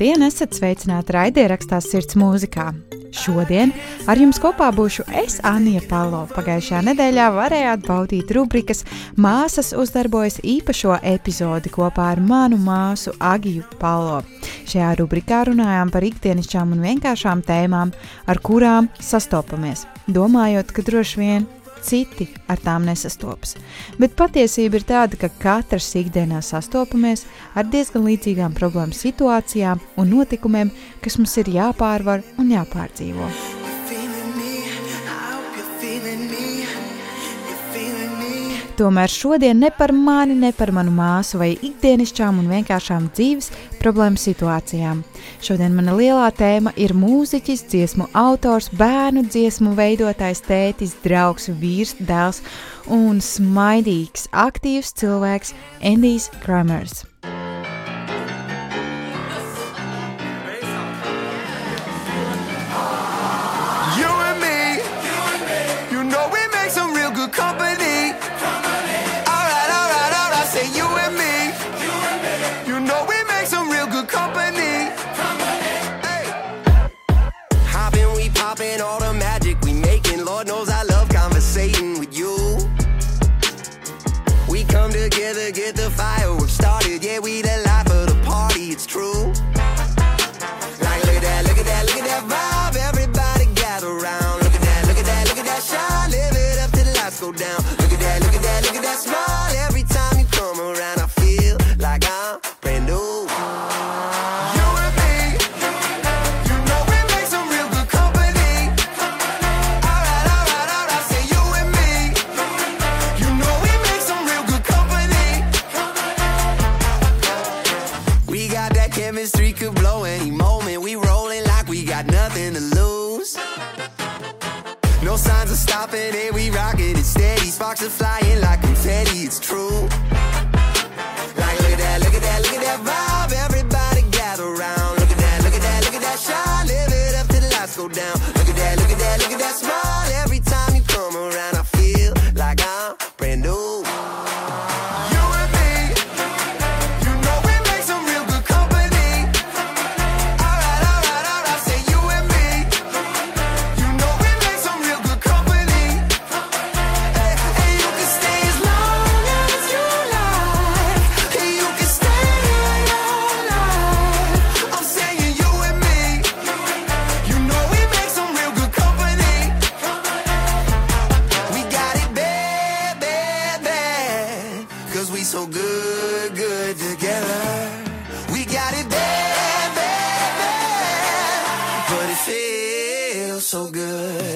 Labdien, esat sveicināti raidierakstā Sirds mūzikā. Šodien ar jums kopā būšu es, Anija Palo. Pagājušajā nedēļā varējāt baudīt rubrikas Māsas uzdarbojas īpašo epizodi kopā ar manu māsu Agiju Palo. Šajā rubrikā runājām par ikdienišķām un vienkāršām tēmām, ar kurām sastopamies, domājot, ka droši vien citi ar tām nesastopas. Bet patiesība ir tāda, ka katrs ikdienā sastopamies ar diezgan līdzīgām problēmu situācijām un notikumiem, kas mums ir jāpārvar un jāpārdzīvo. Tomēr šodien ne par mani, ne par manu māsu vai ikdienišķām un vienkāršām dzīves problēmu situācijām. Šodien mana lielā tēma ir mūziķis, dziesmu autors, bērnu dziesmu veidotājs, tētis, draugs, vīrs, dēls un smaidīgs, aktīvs cilvēks Endijs Kramers. so good.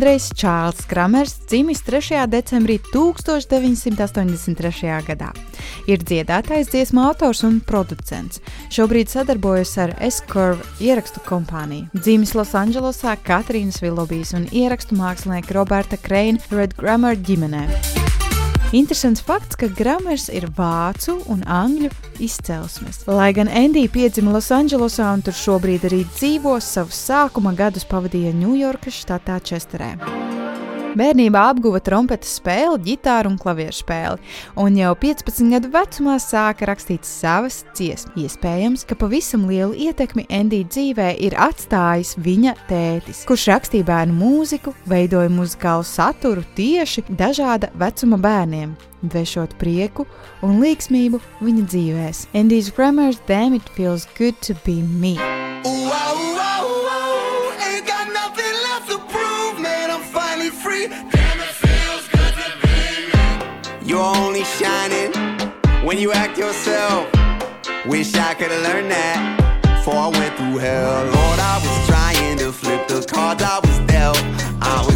Andrejs Čārls Kramers dzimis 3. decembrī 1983. gadā. Ir dziedātājs, dziesmu autors un producents. Šobrīd sadarbojas ar S-Curve ierakstu kompāniju. Dzimis Losandželosā, Katrīnas Vilobijas un ierakstu mākslinieka Roberta Kreina Red Grammar ģimenē. Interesants fakts, ka Gramers ir vācu un angļu izcelsmes. Lai gan Endija piedzima Losandželosā un tur šobrīd arī dzīvo, savus sākuma gadus pavadīja Ņujorkas štatā Česterē. Bērnībā apguva trompetes spēli, ģitāru un klavieru spēli, un jau 15 gadu vecumā sāka rakstīt savas dziesmas. Iespējams, ka pavisam lielu ietekmi Endija dzīvē ir atstājis viņa tētis, kurš rakstīja bērnu mūziku, veidoja muzikālu saturu tieši dažāda vecuma bērniem, dvešot prieku un līgsmību viņa dzīvēs. Endijs Grammars Damn It Feels Good to Be Me. Ooh, Andijas You're only shining when you act yourself. Wish I could have learned that before I went through hell. Lord, I was trying to flip the cards I was dealt. I was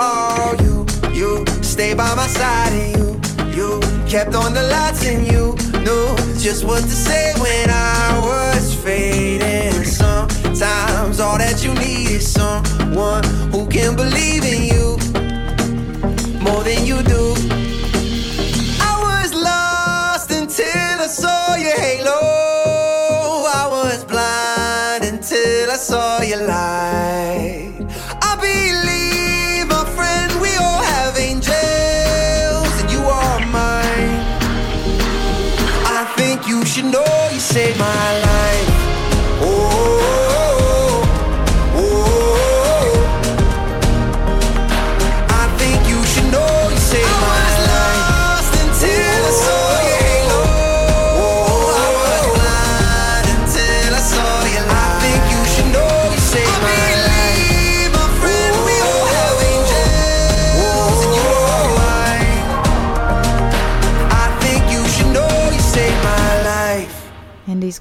You, you stay by my side and you, you kept on the lights and you knew just what to say when I was fading. Sometimes all that you need is someone who can believe in you more than you do. I was lost until I saw your halo.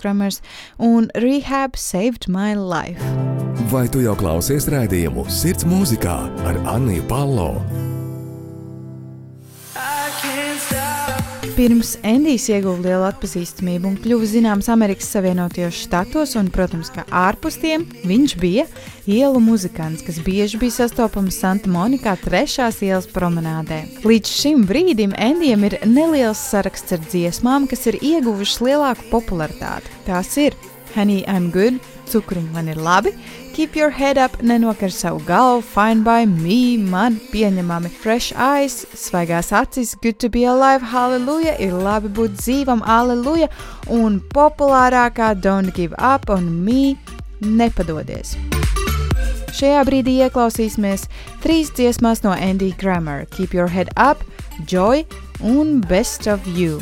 Kramers un Rehab Saved My Life. Vai tu jau klausies raidījumu Sirds mūzikā ar Anniju Palo? Pirms Endijs ieguva lielu atpazīstamību un kļuva zināms Amerikas Savienotajos Štatos, un, protams, ka ārpus tiem viņš bija ielu muzikants, kas bieži bija sastopams Santa Monikā trešās ielas promenādē. Līdz šim brīdim Endijam ir neliels saraksts ar dziesmām, kas ir ieguvušas lielāku popularitāti. Tās ir Honey, I'm Good, Cukuriņi man ir labi, Keep Your Head Up, nenokar savu galvu, Fine by Me, man pieņemami, Fresh Eyes, svaigās acis, Good to be alive, Hallelujah, ir labi būt dzīvam, Hallelujah, un populārākā Don't Give Up on Me, nepadodies. Šajā brīdī ieklausīsimies trīs dziesmās no Andy Grammer - Keep Your Head Up, Joy un Best of You.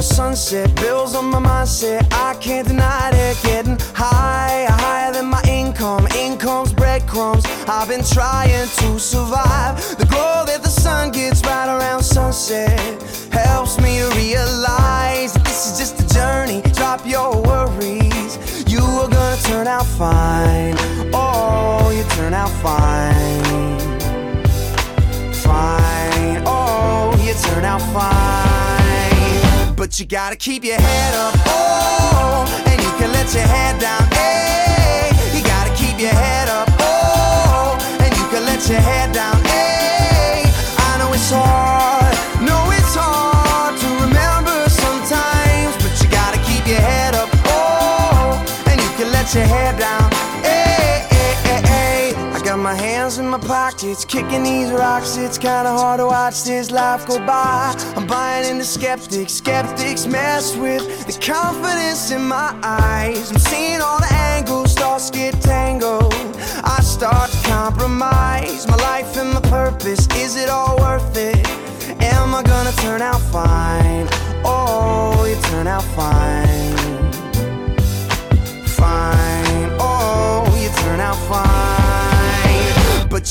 The sunset, bills on my mindset. I can't deny it. Getting higher, higher than my income. Income's breadcrumbs. I've been trying to survive. The glow that the sun gets right around sunset helps me realize that this is just a journey. Drop your worries. You are gonna turn out fine. Oh, you turn out fine. Fine. Oh, you turn out fine. But you gotta keep your head up. Oh, and you can let your head down. Hey, you gotta keep your head up. Oh, and you can let your head down. Hey, I know it's hard. No, it's hard to remember sometimes, but you gotta keep your head up. Oh, and you can let your head down. My hands in my pockets, kicking these rocks. It's kinda hard to watch this life go by. I'm buying into skeptics, skeptics mess with the confidence in my eyes. I'm seeing all the angles, thoughts get tangled. I start to compromise my life and my purpose. Is it all worth it? Am I gonna turn out fine? Oh, you turn out fine. Fine.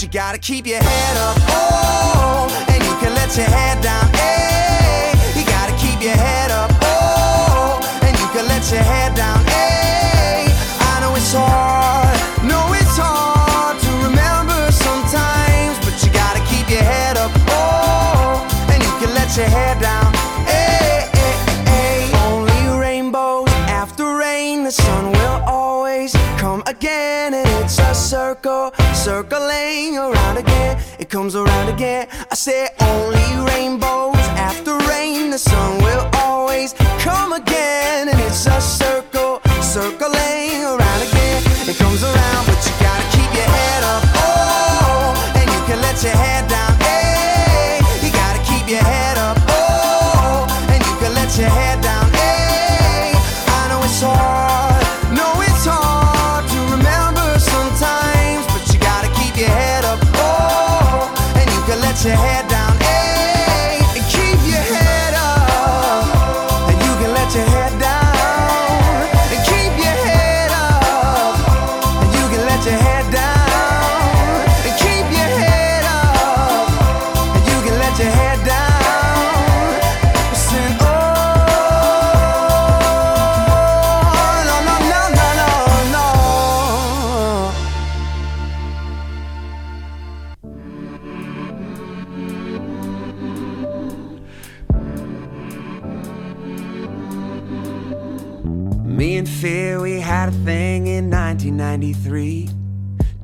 You gotta keep your head up. Oh, and you can let your head down. Hey, you gotta keep your head up. Oh, and you can let your head down. Hey, I know it's hard. No, it's hard to remember sometimes, but you gotta keep your head up. Oh, and you can let your head down. Hey, hey, hey. Only rainbows after rain. The sun will always come again, and it's a circle, circling around again. It comes around again. I say only rainbows after rain. The sun will always come again, and it's a circle, circling around again. It comes around, but you gotta keep your head up. Oh, and you can let your head down. Hey, you gotta keep your head up. Oh, and you can let your head down. Your head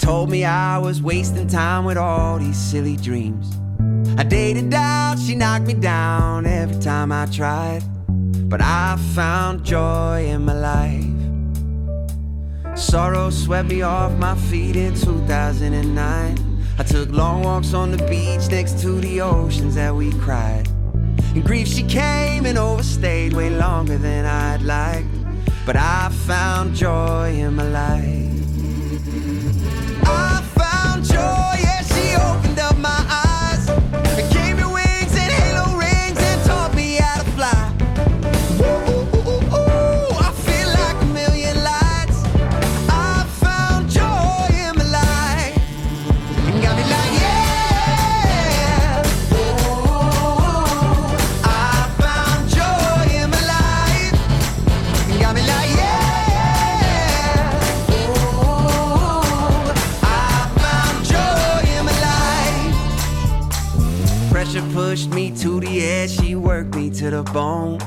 Told me I was wasting time with all these silly dreams. I dated out, she knocked me down every time I tried. But I found joy in my life. Sorrow swept me off my feet in 2009. I took long walks on the beach next to the oceans that we cried. In grief, she came and overstayed way longer than I'd liked. But I found joy in my life. Edge, she worked me to the bone.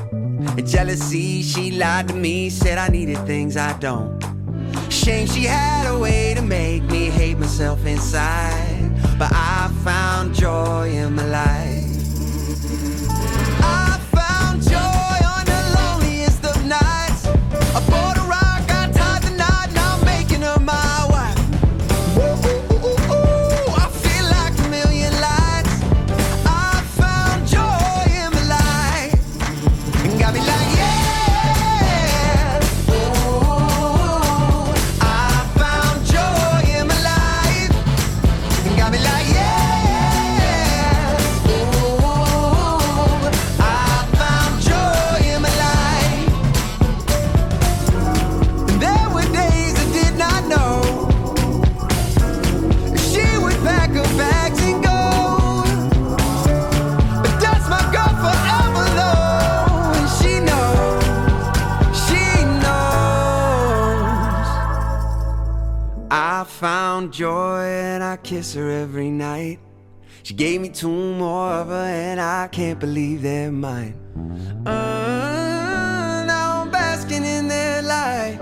And jealousy, she lied to me, said I needed things I don't. Shame she had a way to make me hate myself inside. But I found joy in my life. Kiss her every night. She gave me two more of her, and I can't believe they're mine. Uh, now I'm basking in their light.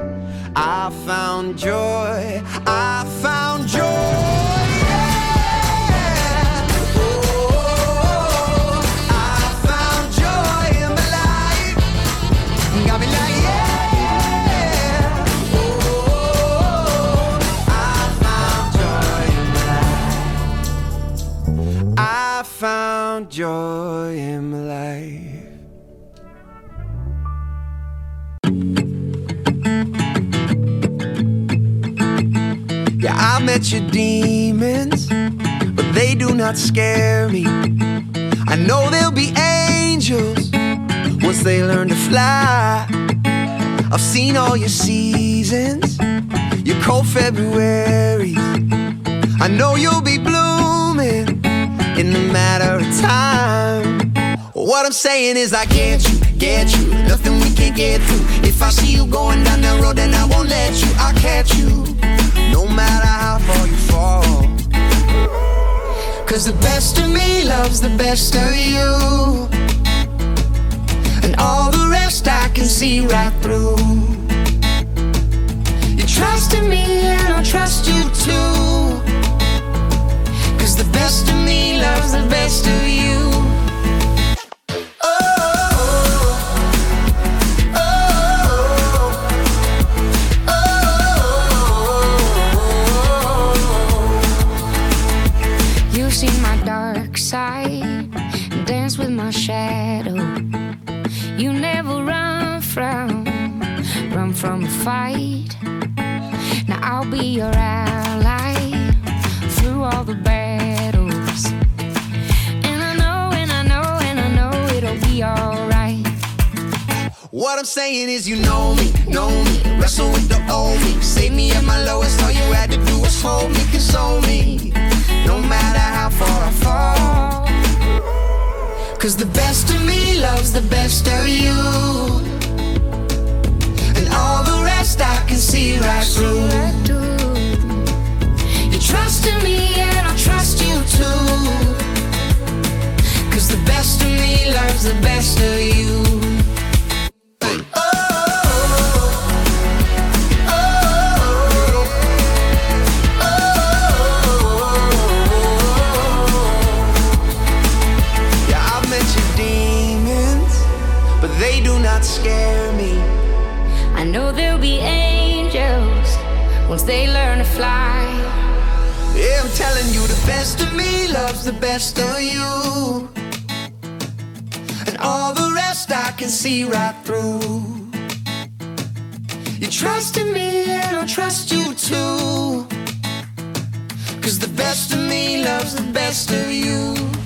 I found joy. I Your demons, but they do not scare me. I know they'll be angels once they learn to fly. I've seen all your seasons, your cold Februaries. I know you'll be blooming in a matter of time. What I'm saying is, I get you, get you, nothing we can't get through. If I see you going down that road, then I won't let you. I'll catch you, no matter how far you fall. Cause the best of me loves the best of you. And all the rest I can see right through. You trust in me and I'll trust you too. Cause the best of me loves the best of. You What I'm saying is, you know me, know me. Wrestle with the old me. Save me at my lowest. All you had to do was hold me, console me. No matter how far I fall. Cause the best of me loves the best of you. And all the rest I can see right through. You trust in me and I trust you too. Cause the best of me loves the best of you. Not scare me. I know there'll be angels once they learn to fly. Yeah, I'm telling you, the best of me loves the best of you. And all the rest I can see right through. You trust in me and I'll trust you too. Cause the best of me loves the best of you.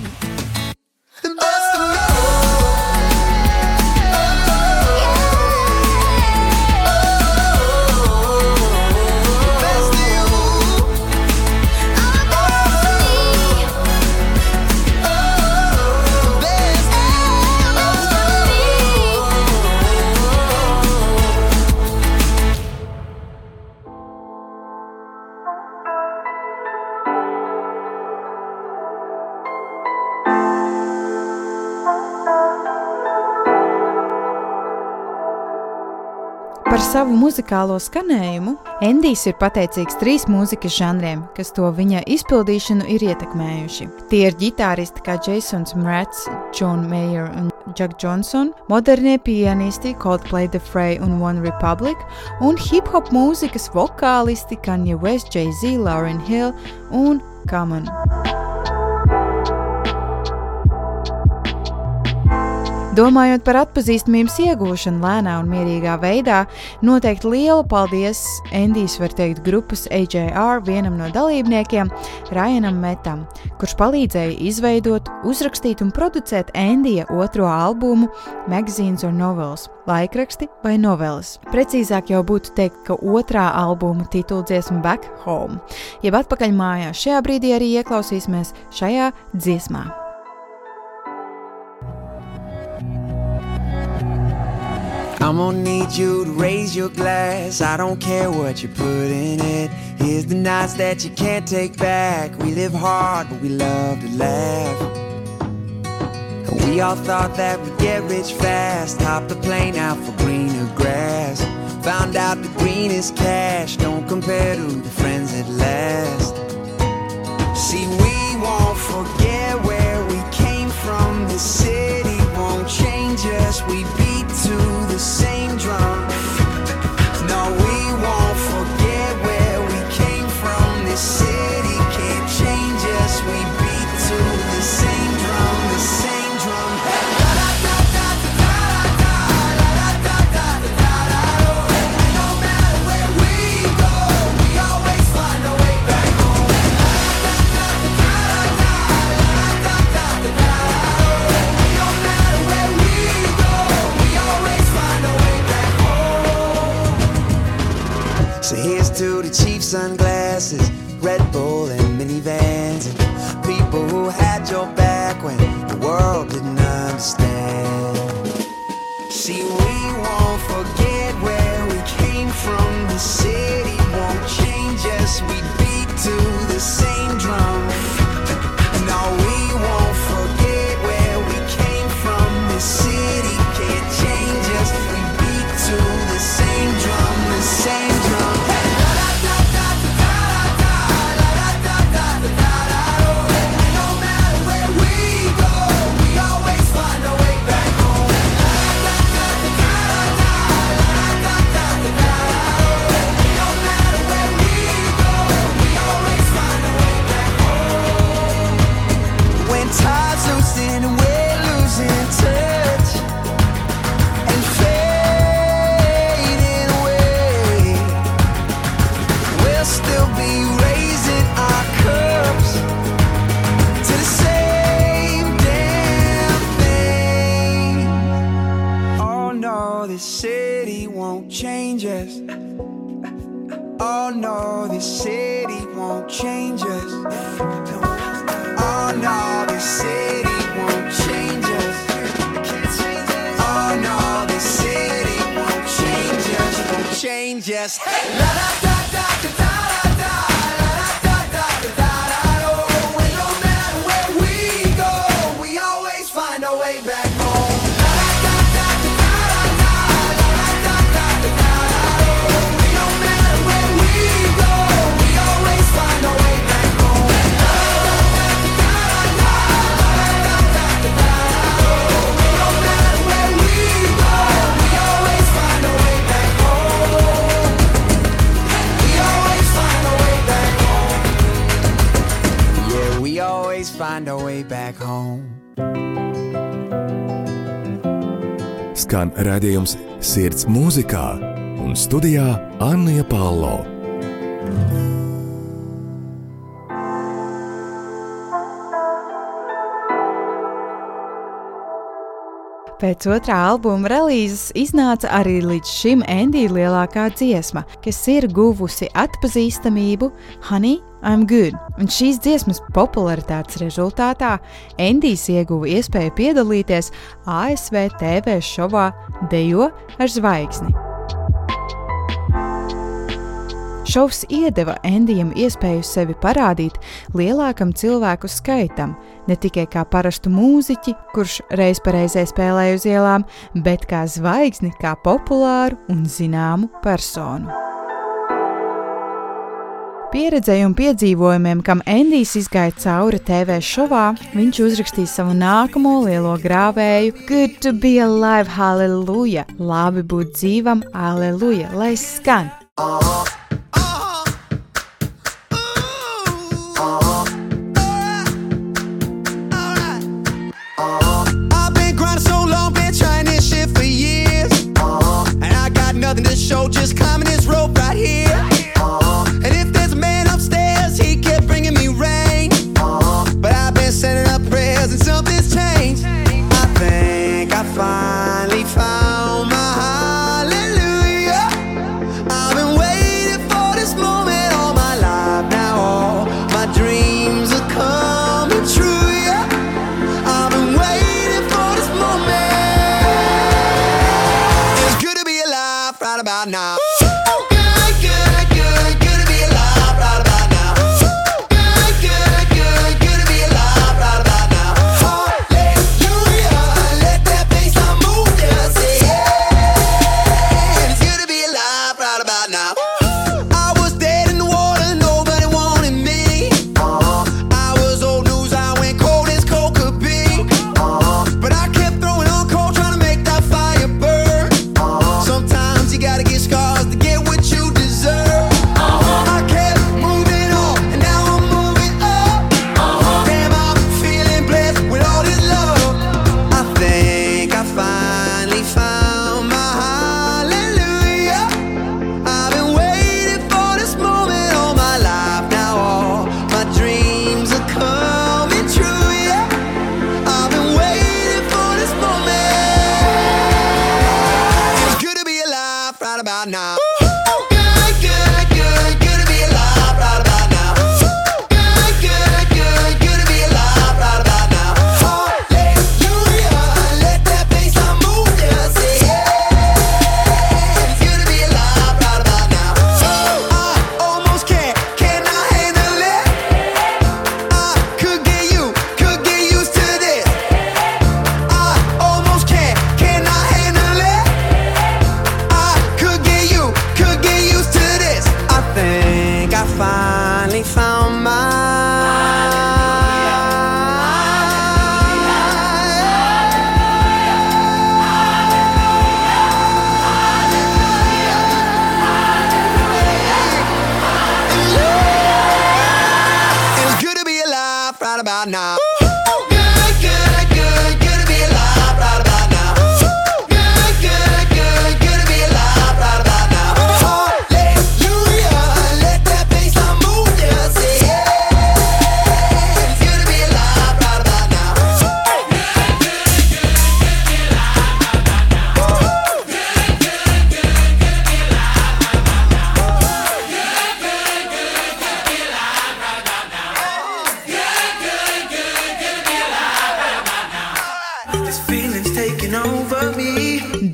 Savu muzikālo skanējumu Endijs ir pateicīgs trīs mūzikas žanriem, kas to viņa izpildīšanu ir ietekmējuši. Tie ir ģitāristi kā Jasons Mrats, John Mayer un Jack Johnson, modernie pianisti Coldplay, The Fray un One Republic, un hip-hop mūzikas vokālisti Kanye West, Jay-Z, Lauryn Hill un Common. Domājot par atpazīstamības iegūšanu lēnā un mierīgā veidā, noteikti lielu paldies Endijs var teikt grupas AJR vienam no dalībniekiem, Ryanam Metam, kurš palīdzēja izveidot, uzrakstīt un producēt Endija otro albumu Magazines or Novels - laikraksti vai novelas. Precīzāk jau būtu teikt, ka otrā albuma tituldziesma Back Home, jeb atpakaļ mājās. Šajā brīdī arī ieklausīsimies šajā dziesmā. I'm gonna need you to raise your glass. I don't care what you put in it. Here's the nights that you can't take back. We live hard, but we love to laugh. And we all thought that we'd get rich fast. Hop the plane out for greener grass. Found out the green is cash don't compare to the friends that last. See, we won't forget where we came from. The city won't change us. We sunglasses, Red Bull and minivans, and people who had your back Skan redzējums Sirds mūzikā un studijā Anna Palo. Pēc otrā albuma relīzes iznāca arī līdz šim Endija lielākā dziesma, kas ir guvusi atpazīstamību Honey, I'm Good. Un šīs dziesmas popularitātes rezultātā Endijs ieguva iespēju piedalīties ASV TV šovā Dejo ar zvaigzni. Šovs iedeva Endijam iespēju sevi parādīt lielākam cilvēku skaitam, ne tikai kā parastu mūziķi, kurš reiz reizē spēlēja uz ielām, bet kā zvaigzni, kā populāru un zināmu personu. Pieredzēju un piedzīvojumiem, kam Endijs izgāja cauri TV šovā, viņš uzrakstīja savu nākamo lielo grāvēju Good to be alive, hallelujah! Labi būt dzīvam, hallelujah! Lai skan! I've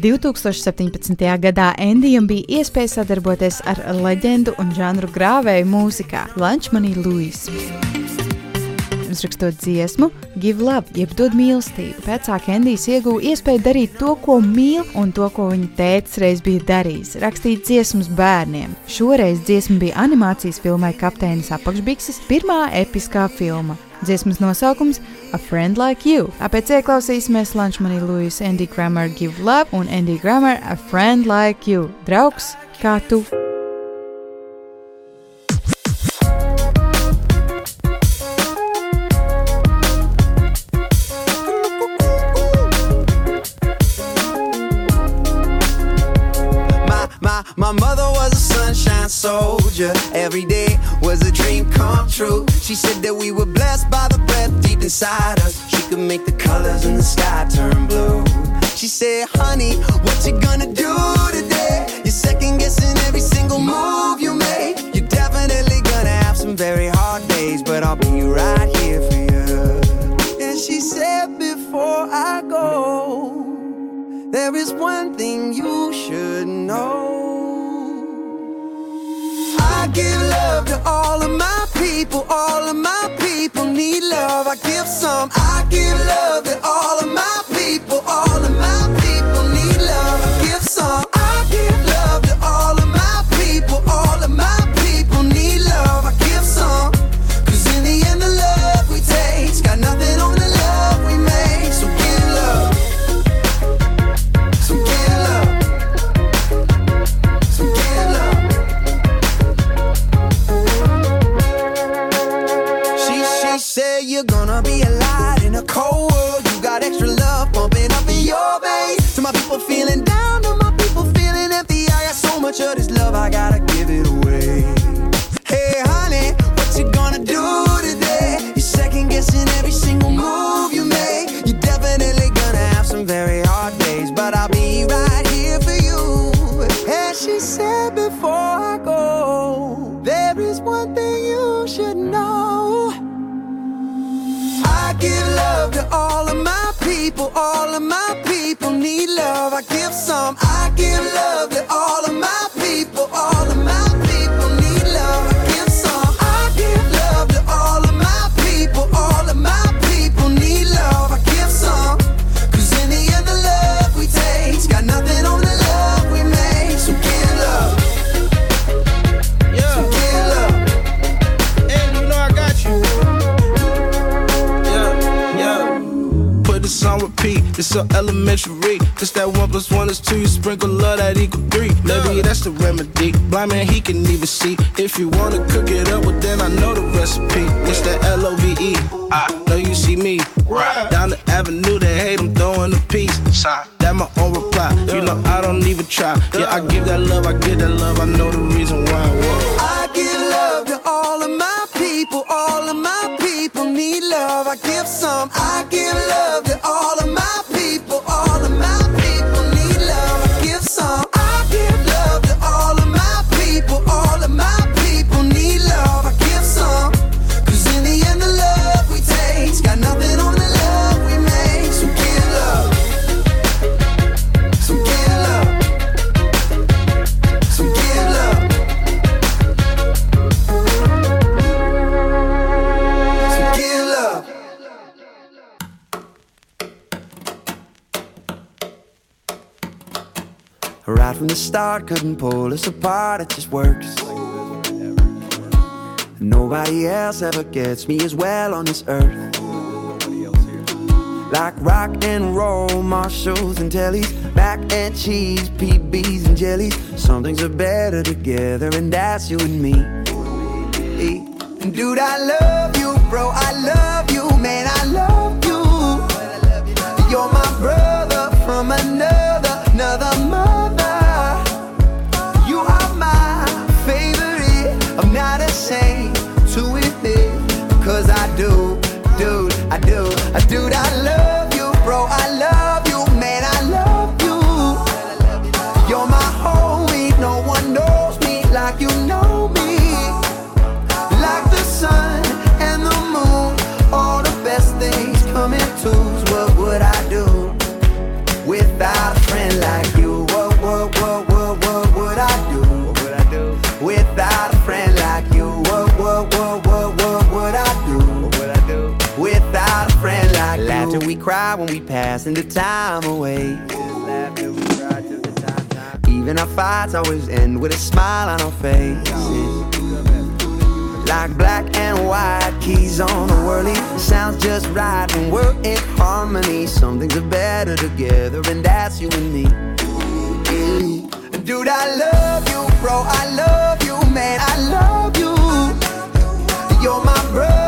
2017. gadā Endijam bija iespēja sadarboties ar leģendu un žanru grāvēju mūzikā Lančmanī Luis. Uzrakstot dziesmu, Give Love, jeb dod mīlestību, vecāka Endijs ieguva iespēju darīt to, ko mīl, un to, ko viņa tēvs reiz bija darījis - rakstīt dziesmas bērniem. Šoreiz dziesma bija animācijas filmai Kapteinis apakšbikses, pirmā episkā filma. Dziesmas nosaukums - A Friend Like You. Tāpēc ieklausīsimies Lančmanī Luis, Andy Grammer Give Love un Andy Grammer A Friend Like You. Draugs, kā tu! My, my, my mother was a sunshine soldier. Every day was a dream come true. She said that we were blessed by the breath deep inside us. She could make the colors in the sky turn blue. She said, honey, what you gonna do today? You're second guessing every single move you make. You're definitely gonna have some very hard days, but I'll be right here for you. And she said, before I go, there is one thing you should know. I give love to all of my people. All of my people need love. I give some. I give love to all of my people. All of my people need love. I give some. I give Blind man, he can even see. If you wanna cook it up, well then I know the recipe. It's that L O V E. I know you see me. Right. Down the avenue, they hate them throwing a piece. That my own reply. You know I don't even try. Yeah, I give that love, I give that love. I know the reason why I was. I give love to all of my people. All of my people need love. I give some. I give love to all of my start, couldn't pull us apart, it just works. Nobody else ever gets me as well on this earth. Like rock and roll, Marshalls and tellies, mac and cheese, PBs and jellies. Some things are better together, and that's you and me. And dude, I love you, bro, I love cry when we passing the time away. Even our fights always end with a smile on our faces. Like black and white keys on a Wurly Sounds just right when we're in harmony. Some things are better together and that's you and me. Dude, I love you, bro, I love you, man, I love you. You're my brother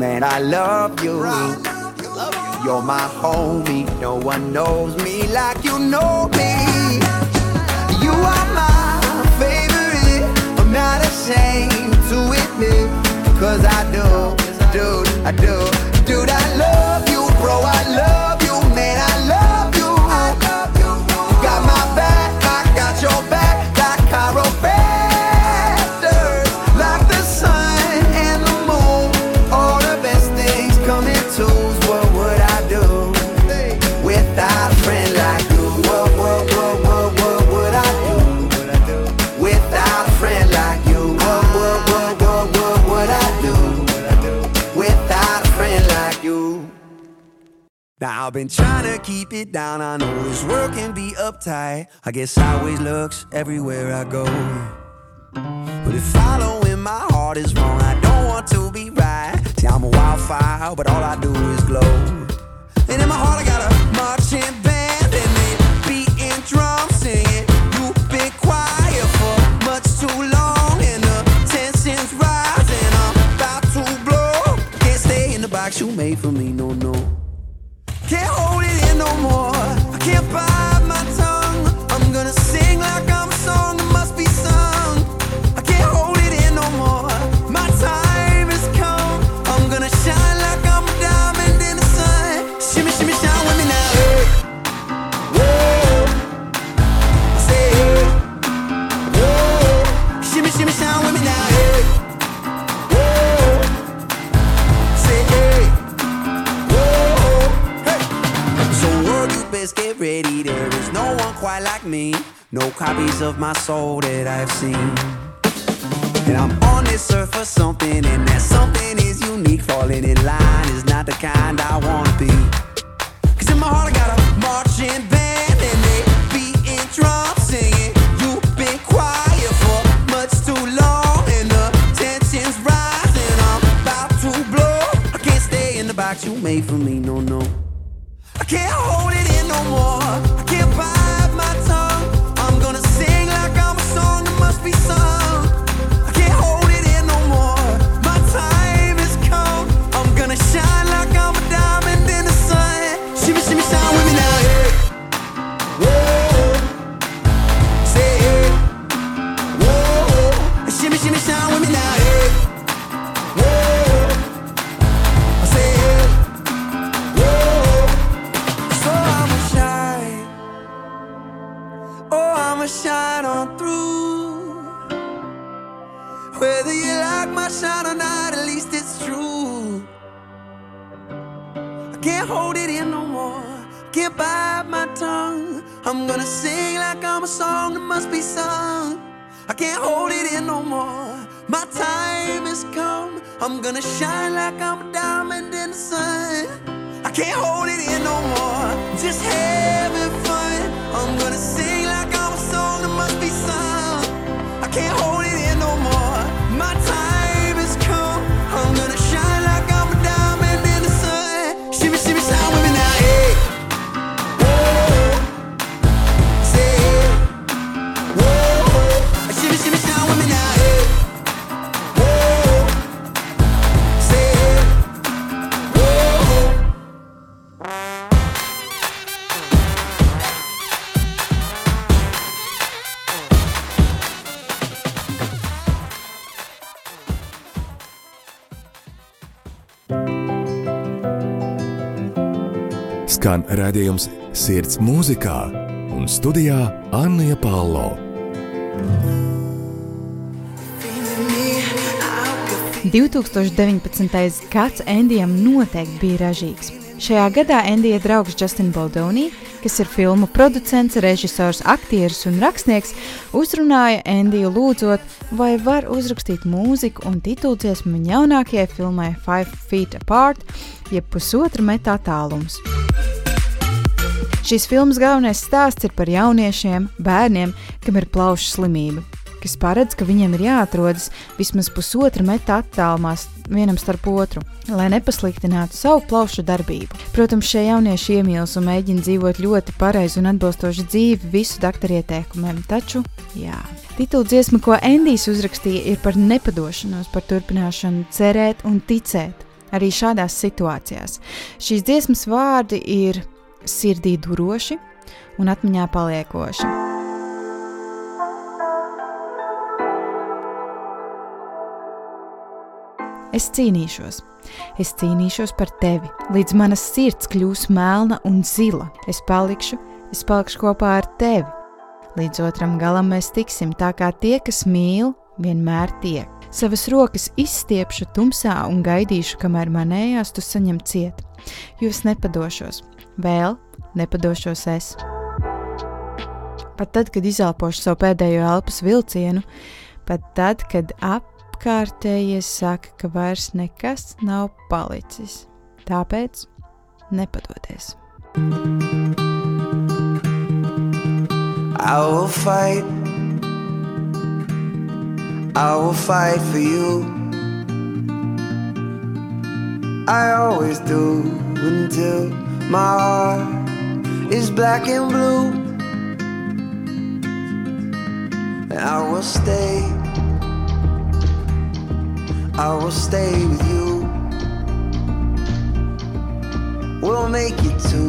man. I love you. You're my homie. No one knows me like you know me. You are my favorite. I'm not ashamed to admit. Cause I do, dude, I do. Dude, I love you, bro. I I've been trying to keep it down. I know this world can be uptight. I get sideways looks everywhere I go. But if following my heart is wrong, I don't want to be right. See, I'm a wildfire, but all I do is glow. And in my heart, I got a marching band, and they beating drums, singing. You've been quiet for much too long, and the tension's rising. I'm about to blow. Can't stay in the box you made for me, quite like me. No copies of my soul that I've seen. And I'm on this earth for something, and that something is unique. Falling in line is not the kind I wanna be. Cause in my heart I got a marching band, and they beating drums, singing. You've been quiet for much too long, and the tension's rising. I'm about to blow. I can't stay in the box you made for me, no, no. I can't hold it in no more. Be sung. I'm gonna sing like I'm a song that must be sung. I can't hold it in no more. My time has come. I'm gonna shine like I'm a diamond in the sun. I can't hold it in no more. Just having fun. I'm gonna sing like I'm a song that must be sung. I can't hold it Skan redzējums Sirds mūzikā un studijā Anna Palo. – 2019. gads Endijam noteikti bija ražīgs. Šajā gadā Endija draugs Justin Baldoni, kas ir filmu producents, režisors, aktieris un rakstnieks, uzrunāja Endiju lūdzot, vai var uzrakstīt mūziku un tituldziesmu viņa jaunākajai filmai Five Feet Apart, jeb pusotra metā tālums. Šīs filmas galvenais stāsts ir par jauniešiem, bērniem, kam ir plaušu slimība, kas paredz, ka viņiem ir jāatrodas vismaz pusotra metra attālumā vienam starp otru, lai nepasliktinātu savu plaušu darbību. Protams, šie jaunieši iemīlas un mēģina dzīvot ļoti pareizu un atbilstošu dzīvi visu doktoru ieteikumiem, taču, jā, Titula dziesma, ko Endijs uzrakstīja, ir par nepadošanos, par turpināšanu, cerēt un ticēt arī šādās situācijās. Šīs dziesmas vārdi ir sirdī duroši un atmiņā paliekoši. Es cīnīšos, es cīnīšos par tevi, līdz manas sirds kļūs melna un zila. Es palikšu, es palikšu kopā ar tevi. Līdz otram galam mēs tiksim tā, kā tie, kas mīl, vienmēr tiek. Savas rokas izstiepšu tumsā un gaidīšu, kamēr manējās tu saņem ciet. Jo es nepadošos, vēl nepadošos es. Pat tad, kad izelpošu savu pēdējo elpas vilcienu, pat tad, kad ap apkārtējie saka, ka vairs nekas nav palicis. Tāpēc nepadodies. I will fight. I will fight for you. I always do until my heart is black and blue. And I will stay. I will stay with you. We'll make it to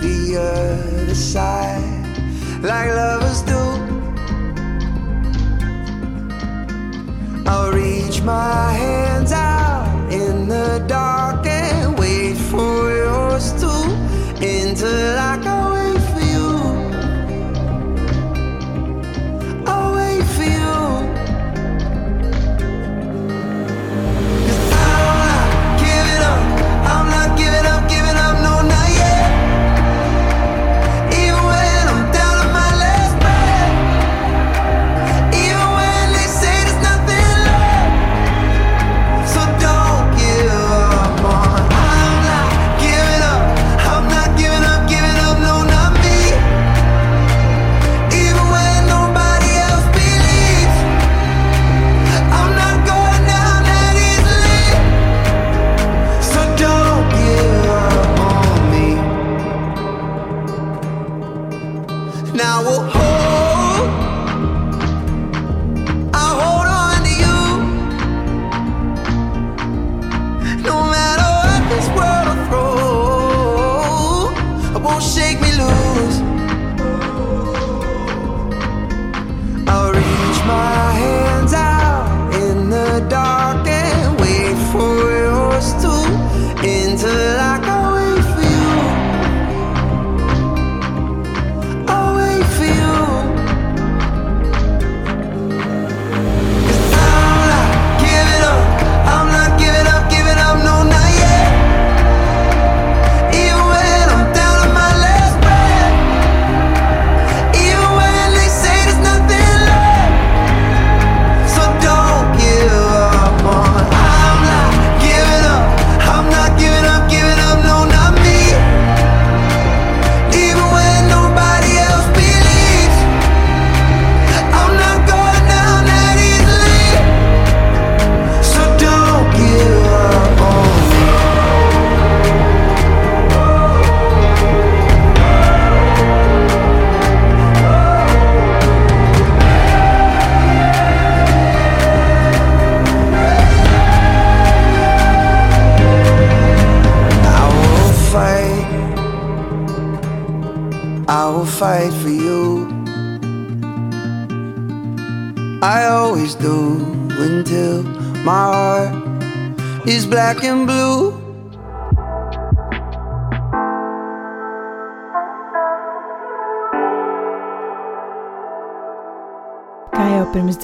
the other side like lovers do. I'll reach my hands out in the dark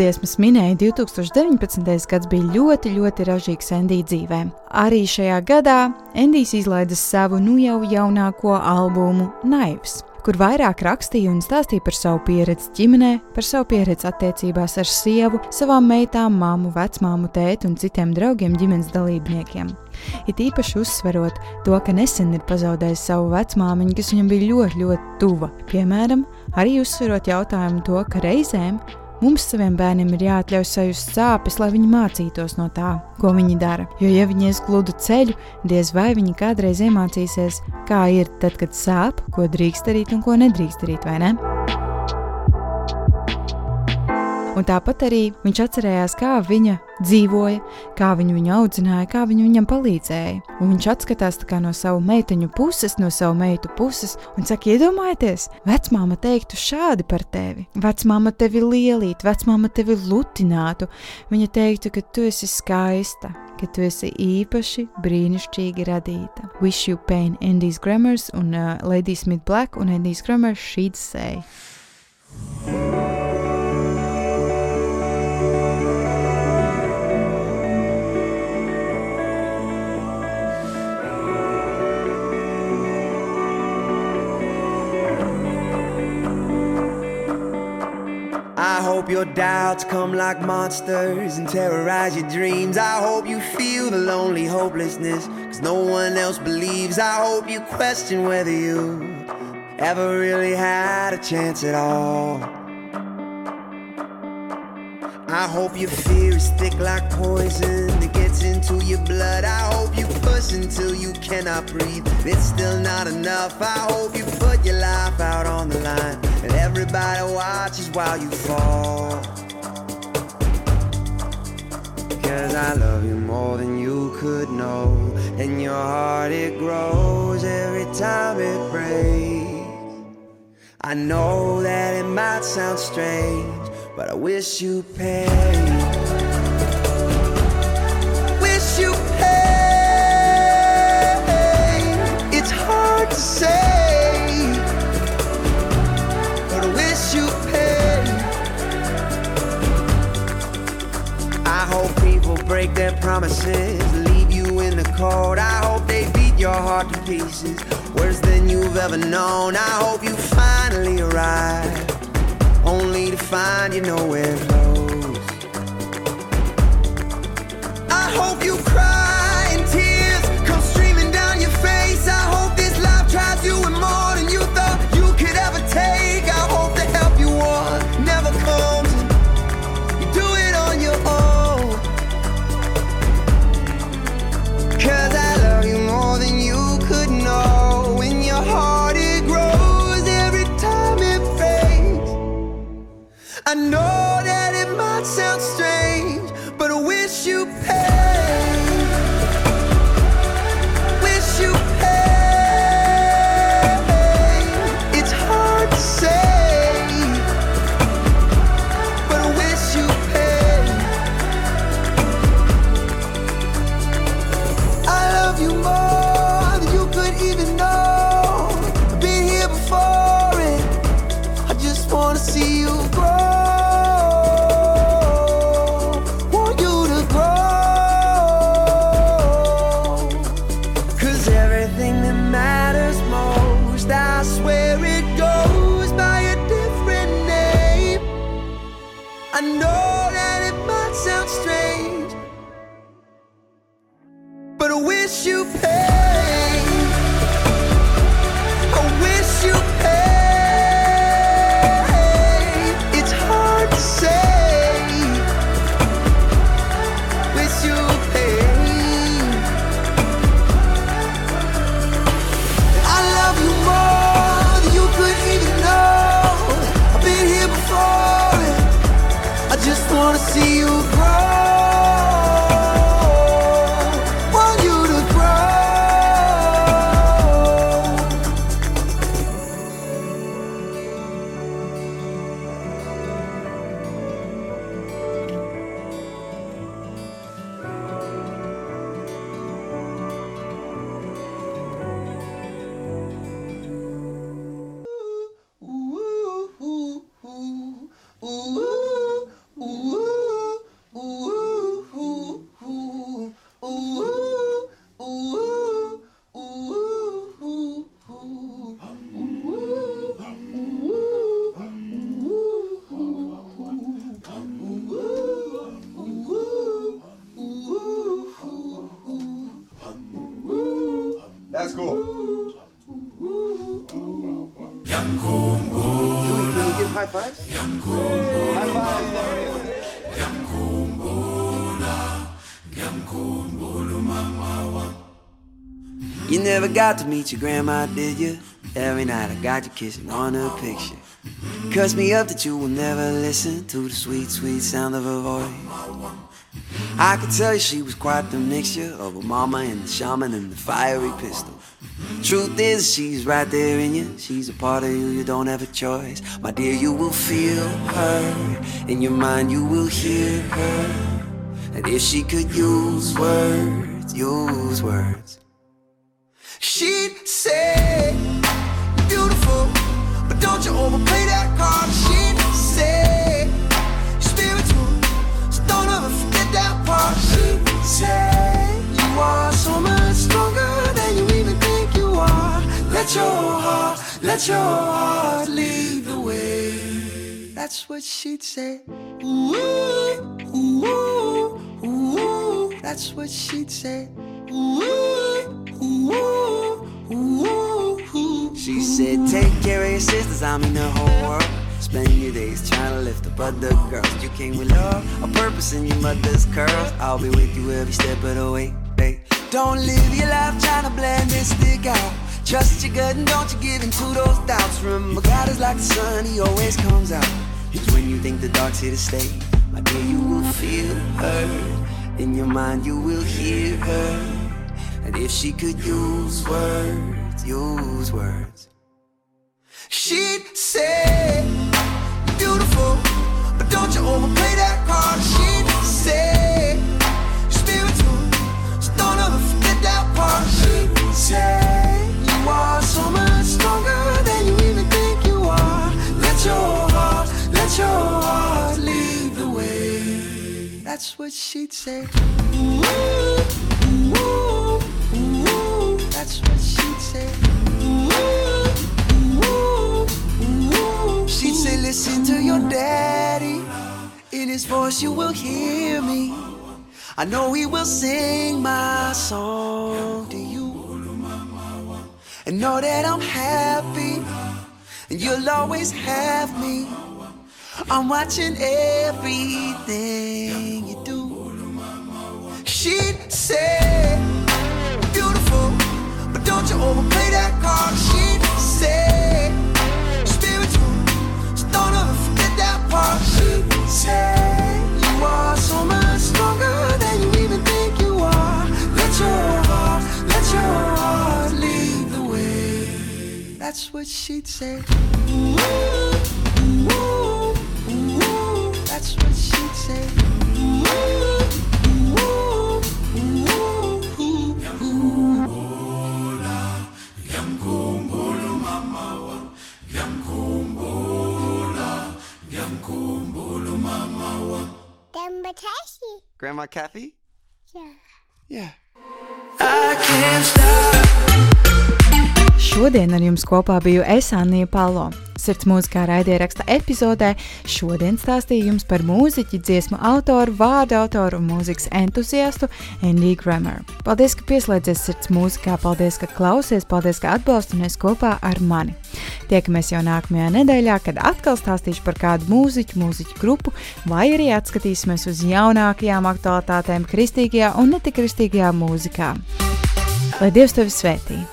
dziesmas minēja, 2019. gads bija ļoti, ļoti ražīgs Endija dzīvē. Arī šajā gadā Endijs izlaida savu nu jau jaunāko albumu Naivs kur vairāk rakstīja un stāstīja par savu pieredzi ģimenē, par savu pieredzi attiecībās ar sievu, savām meitām, māmu, vecmāmu, tēti un citiem draugiem ģimenes dalībniekiem. It īpaši uzsverot to, ka nesen ir pazaudējis savu vecmāmiņu, kas viņam bija ļoti, ļoti tuva. Piemēram, arī uzsverot jautājumu to, ka reizēm Mums saviem bērniem ir jāatļauj sajust sāpes, lai viņi mācītos no tā, ko viņi dara. Jo, ja viņi ies gludu ceļu, diez vai viņi kādreiz iemācīsies, kā ir tad, kad sāp, ko drīkst darīt un ko nedrīkst darīt, vai ne? Un tāpat arī viņš atcerējās, kā viņa dzīvoja, kā viņu, viņu audzināja, kā viņa viņam palīdzēja. Un viņš atskatās no savu meiteņu puses, no savu meitu puses, un saka, iedomājieties, vecmāma teiktu šādi par tevi. Vecmāma tevi lielītu, vecmāma tevi lutinātu. Viņa teiktu, ka tu esi skaista, ka tu esi īpaši brīnišķīgi radīta. Wish you pain, Andy's Grammars un uh, Lady Smith Black un Andy's Grammars she'd I hope your doubts come like monsters and terrorize your dreams. I hope you feel the lonely hopelessness, cause no one else believes. I hope you question whether you ever really had a chance at all. I hope your fear is thick like poison that gets into your blood. I hope you push until you cannot breathe. It's still not enough. I hope you put your life out on the line and everybody watches while you fall. Cause I love you more than you could know. And your heart it grows every time it breaks. I know that it might sound strange, but I wish you pain. Wish you pain. It's hard to say, break their promises, leave you in the cold. I hope they beat your heart to pieces, worse than you've ever known. I hope you finally arrive, only to find you nowhere close. I hope you cry wanna see you grow. You never got to meet your grandma, did you? Every night I got you kissing on her picture. Cuss me up that you will never listen to the sweet, sweet sound of her voice. I could tell you she was quite the mixture of a mama and the shaman and the fiery pistol. Truth is, she's right there in you. She's a part of you, you don't have a choice. My dear, you will feel her. In your mind, you will hear her. And if she could use words, use words. She'd say, beautiful, but don't you overplay that card. She'd say, spiritual, so don't ever forget that part. She'd say, you are so much stronger than you even think you are. Let your heart, let your heart lead the way. That's what she'd say. Ooh, ooh, ooh. That's what she'd say. Ooh. She said, Take care of your sisters, I mean the whole world. Spend your days trying to lift up other girls. You came with love, a purpose in your mother's curls. I'll be with you every step of the way. Hey. Don't live your life trying to blend and stick out. Trust your gut and don't you give in to those doubts. Remember, God is like the sun, He always comes out. It's when you think the dark's here to stay. My dear, you will feel her. In your mind, you will hear her. And if she could use words, use words. She'd say, beautiful, but don't you overplay that card. She'd say, spiritual, so don't ever forget that part. She'd say, you are so much stronger than you even think you are. Let your heart, let your heart lead the way. That's what she'd say. Ooh. That's what she'd say. Ooh, ooh, ooh. Say, listen to your daddy. In his voice you will hear me. I know he will sing my song to you. And know that I'm happy. And you'll always have me. I'm watching everything you do. She'd say, beautiful, but don't you overplay that card. She'd say, spiritual, so don't ever forget that part. She'd say, you are so much stronger than you even think you are. Let your heart, let your heart lead the way. That's what she'd say. Ooh, ooh, ooh. That's what she'd say. Demba Tashi. Grandma Kathy? Yeah. Yeah. I can't stop. Šodien ar jums kopā biju es, Anija Palo. Sirds mūzikā raidieraksta epizodē šodien stāstīju jums par mūziķi, dziesmu autoru, vārdu autoru un mūzikas entuziastu Andy Grammer. Paldies, ka pieslēdzies sirds mūzikā, paldies, ka klausies, paldies, ka atbalsties kopā ar mani. Tiekamies jau nākamajā nedēļā, kad atkal stāstīšu par kādu mūziķu, mūziķu grupu, vai arī atskatīsimies uz jaunākajām aktualitātēm kristīgajā un netikristīgajā mūzikā. Lai Dievs tevi svētī!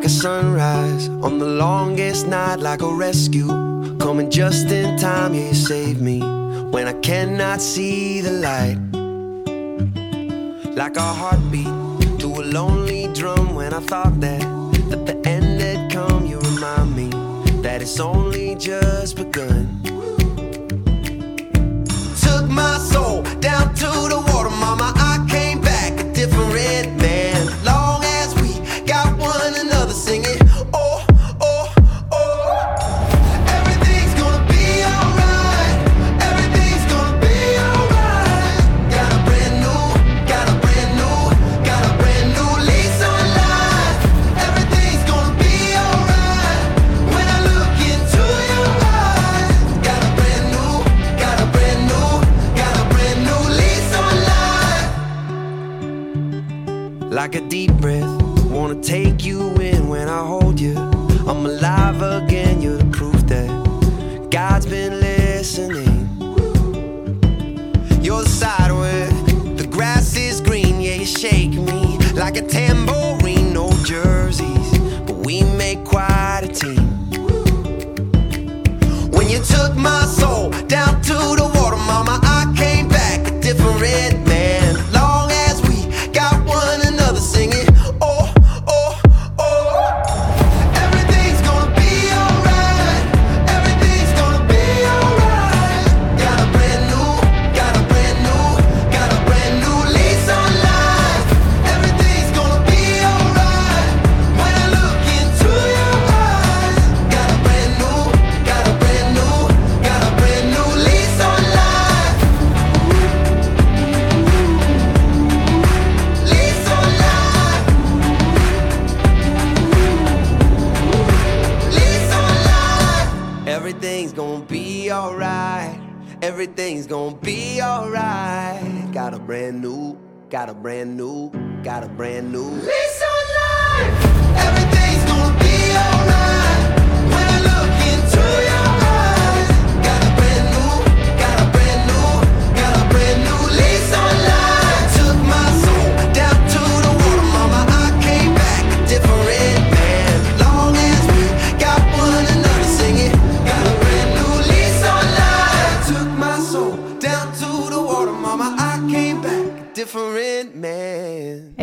Like a sunrise on the longest night, like a rescue. Coming just in time, yeah, you save me when I cannot see the light. Like a heartbeat to a lonely drum when I thought that, that the end had come, you remind me that it's only just begun. Took my soul down to the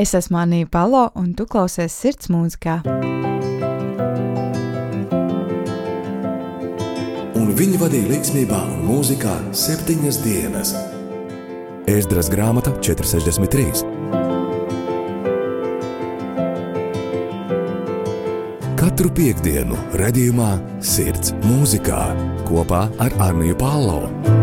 Es esmu Anija Palo, un tu klausies sirds mūzikā. Un viņu vadīja līdzsvarā un mūzikā septiņas dienas. Ēzdras grāmata 463. Katru piekdienu, redzējumā, sirds mūzikā kopā ar Arniju Pālau.